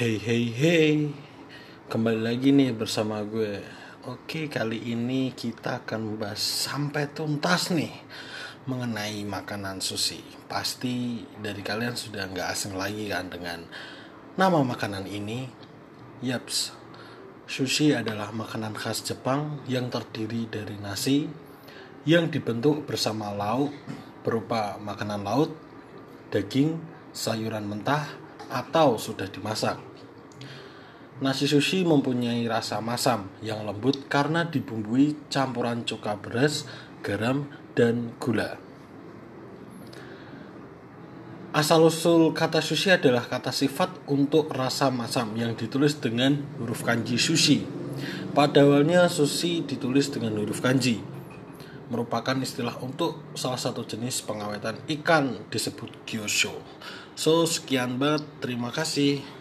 Hey hey hey. Kembali lagi nih bersama gue. Oke kali ini kita akan membahas sampai tuntas nih Mengenai makanan sushi. Pasti dari kalian sudah nggak asing lagi kan dengan Nama makanan ini. Yaps Sushi adalah makanan khas Jepang yang terdiri dari nasi yang dibentuk bersama lauk berupa makanan laut, daging, sayuran mentah, atau sudah dimasak. Nasi sushi mempunyai rasa masam yang lembut karena dibumbui campuran cuka beras, garam, dan gula. Asal-usul kata sushi adalah kata sifat untuk rasa masam yang ditulis dengan huruf kanji sushi. Pada awalnya sushi ditulis dengan huruf kanji, merupakan istilah untuk salah satu jenis pengawetan ikan disebut gyosho. So, sekian banget. Terima kasih.